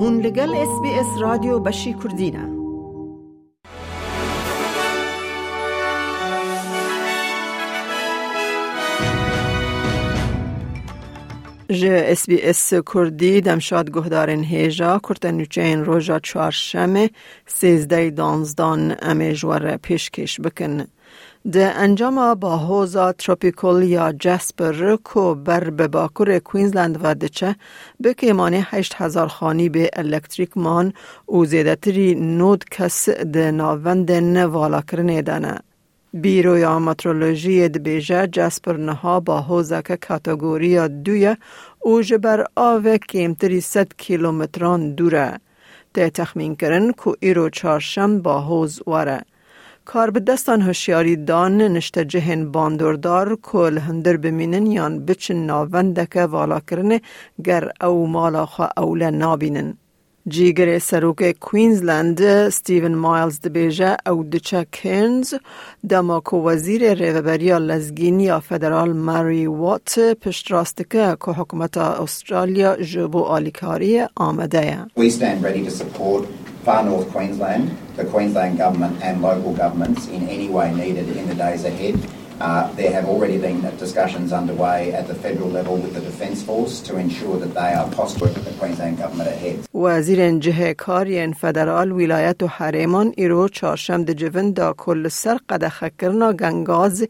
هون لگل اس بی اس رادیو بشی کردینه ج اس بی اس کردی دمشاد گهدارن هیجا کرتن نوچین روژا چهارشمه سیزده دانزدان امی جوار پیشکش بکن. ده انجام با هوزا تروپیکل یا جسپر کو بر به باکور کوینزلند و دچه به هشت هزار خانی به الکتریک مان و زیدتری نود کس ده ناوند نوالا کرنه دانه. بیرویا مترولوژی دبیجه جسپر نها با که کاتگوری دویه او جبر آوه کمتری ست کیلومتران دوره. ده تخمین کرن که ایرو چارشم با حوز واره. کار به دستان هشیاری دان نشته جهن باندوردار کل هندر بمینن یان بچن ناونده والا کرنه گر او مالا خواه اول نابینن. جیگر سروک کوینزلند ستیون مایلز دبیجه او دچه کینز دما کو وزیر ریوبریا لزگینی فدرال ماری وات پشت راسته که حکومت استرالیا جبو آلیکاری آمده Far North Queensland, the Queensland Government and local governments in any way needed in the days ahead. Uh, there have already been discussions underway at the federal level with the Defence Force to ensure that they are possible with the Queensland Government ahead. وزیر جهه کاری فدرال ولایت و حریمان ایرو چهارشم د جوین دا کل سر قد خکرنا گنگاز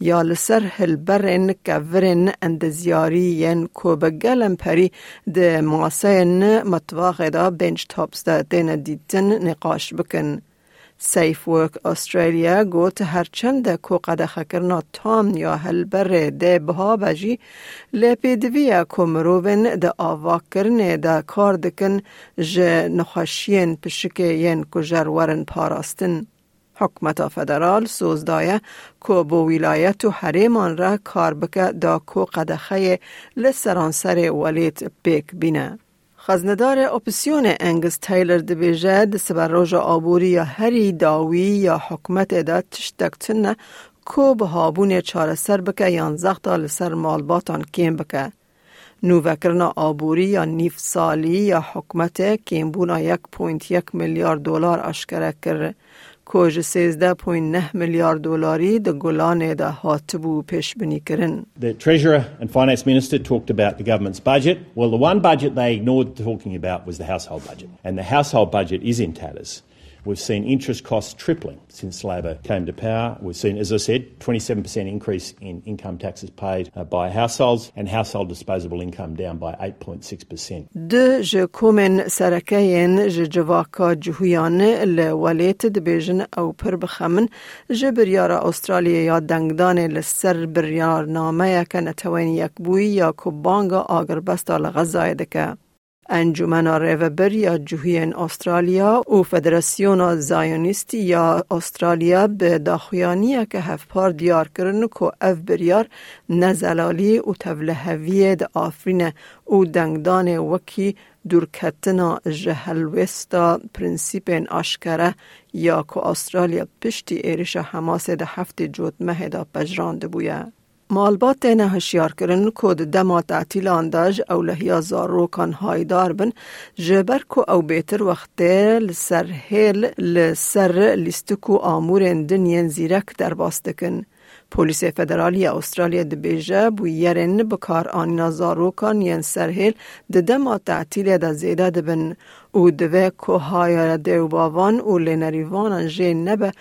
یا لسر هلبرن کورن اندزیاری ین کوبگلم پری د ماسین متواقع دا بنچ تاپس دا دین دیتن نقاش بکن. سیف ورک استرالیا گوت هرچند کو قد خکرنا تام یا هلبر ده بها بجی لپی دویا کمروون ده آوا کرنه ده کار دکن ج نخوشین پشکه ین کجر ورن پاراستن. حکمت فدرال سوزدایه کو بو ولایت و حریمان را کار بکه دا کو قدخه لسرانسر ولیت بیک بینه. خزندار اپسیون انگز تایلر دبیجه د سبر روژا آبوری یا هری داوی یا حکمت دا تشتکتن کو به هابون چار سر بکه یا زختا لسر مالباتان کیم بکه. نووکرنا آبوری یا نیف سالی یا حکمت کیم بونا یک پوینت یک میلیارد دلار اشکره کرده. کوژ 13.9 میلیارد دلاری د گلان د هاتبو پیش بینی کرن. The Treasurer and Finance Minister talked about the government's budget. Well, the one budget they ignored talking about was the household budget. And the household budget is in tatters. We've seen interest costs tripling since Labor came to power. We've seen, as I said, 27% increase in income taxes paid uh, by households and household disposable income down by 8.6%. د جکومن سرکین جواکا جهویان لولیت دبیجن أو پر بخمن جبریار استرالیا یا دنگدان لسر بریار نامه که نتوین یک بوی یا کبانگا آگر بستا. انجمن ریوبر یا جوهین استرالیا و فدراسیون زایونیستی یا استرالیا به داخویانی که هفپار دیار کرن که اف بریار نزلالی و تولهوی د آفرین و دنگدان وکی دورکتنا جهلوستا پرنسیپ آشکره یا که استرالیا پشتی ایرش حماس ده هفت جوت مه دا پجرانده بویه. مالبات نه هشیار کرن کود دما تعطیل انداج او لحیا زاروکان هایدار بن جبر کو او بیتر وقت لسر هیل لسر لیستکو آمور دنین زیرک در باستکن. پلیس فدرالی استرالیا دبیجه بو یرن بکار آنینا زاروکان ین سرهیل ده دما تعطیل ده زیده دبن او دوه که های دیو باوان او لینریوان جه نبه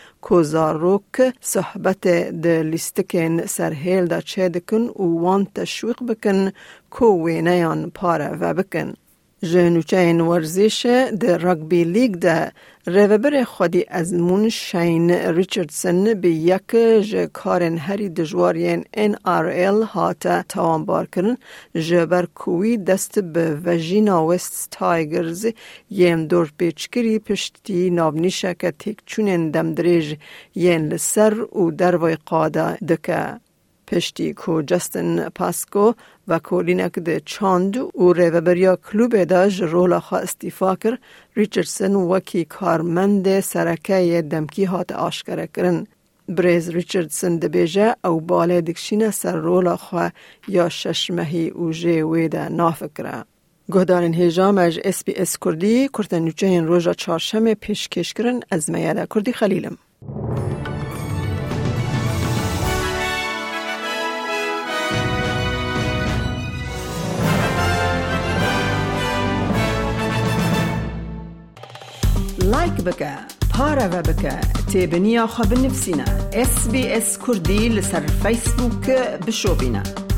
زاروک صحبت ده لیستکن سرهیل ده چه دکن او وان تشویق بکن که وینیان پاره و بکن. جنوچین ورزش در رگبی لیگ ده ریوبر خودی از مون شین ریچردسن به یک کارن هری دجوارین ان آر ایل هاتا توان بار کرن جبر کوی دست به وژینا وست تایگرز یم دور پیچکری پشتی نابنیشه که تیک چونین دم دریج ین لسر و دروی قاده دکه. پشتی کو جستن پاسکو و کولینک ده چاند و ریوبریا کلوب ده جرولا خوا استیفا کر ریچردسن وکی کارمند سرکه دمکی هات آشکره کرن. بریز ریچردسن دبیجه او باله دکشینه سر رولا خوا یا ششمهی او جه ویده نافکره. گهدارن هیجام از اس بی اس کردی کردن نوچه این روژا چارشم پیش کش کرن از میاده کردی خلیلم. بکە. پارەوە بکە. تێبنییاخوا بنفسینە SسBS کوردی لەسەر فیسبووکە بشۆبینە.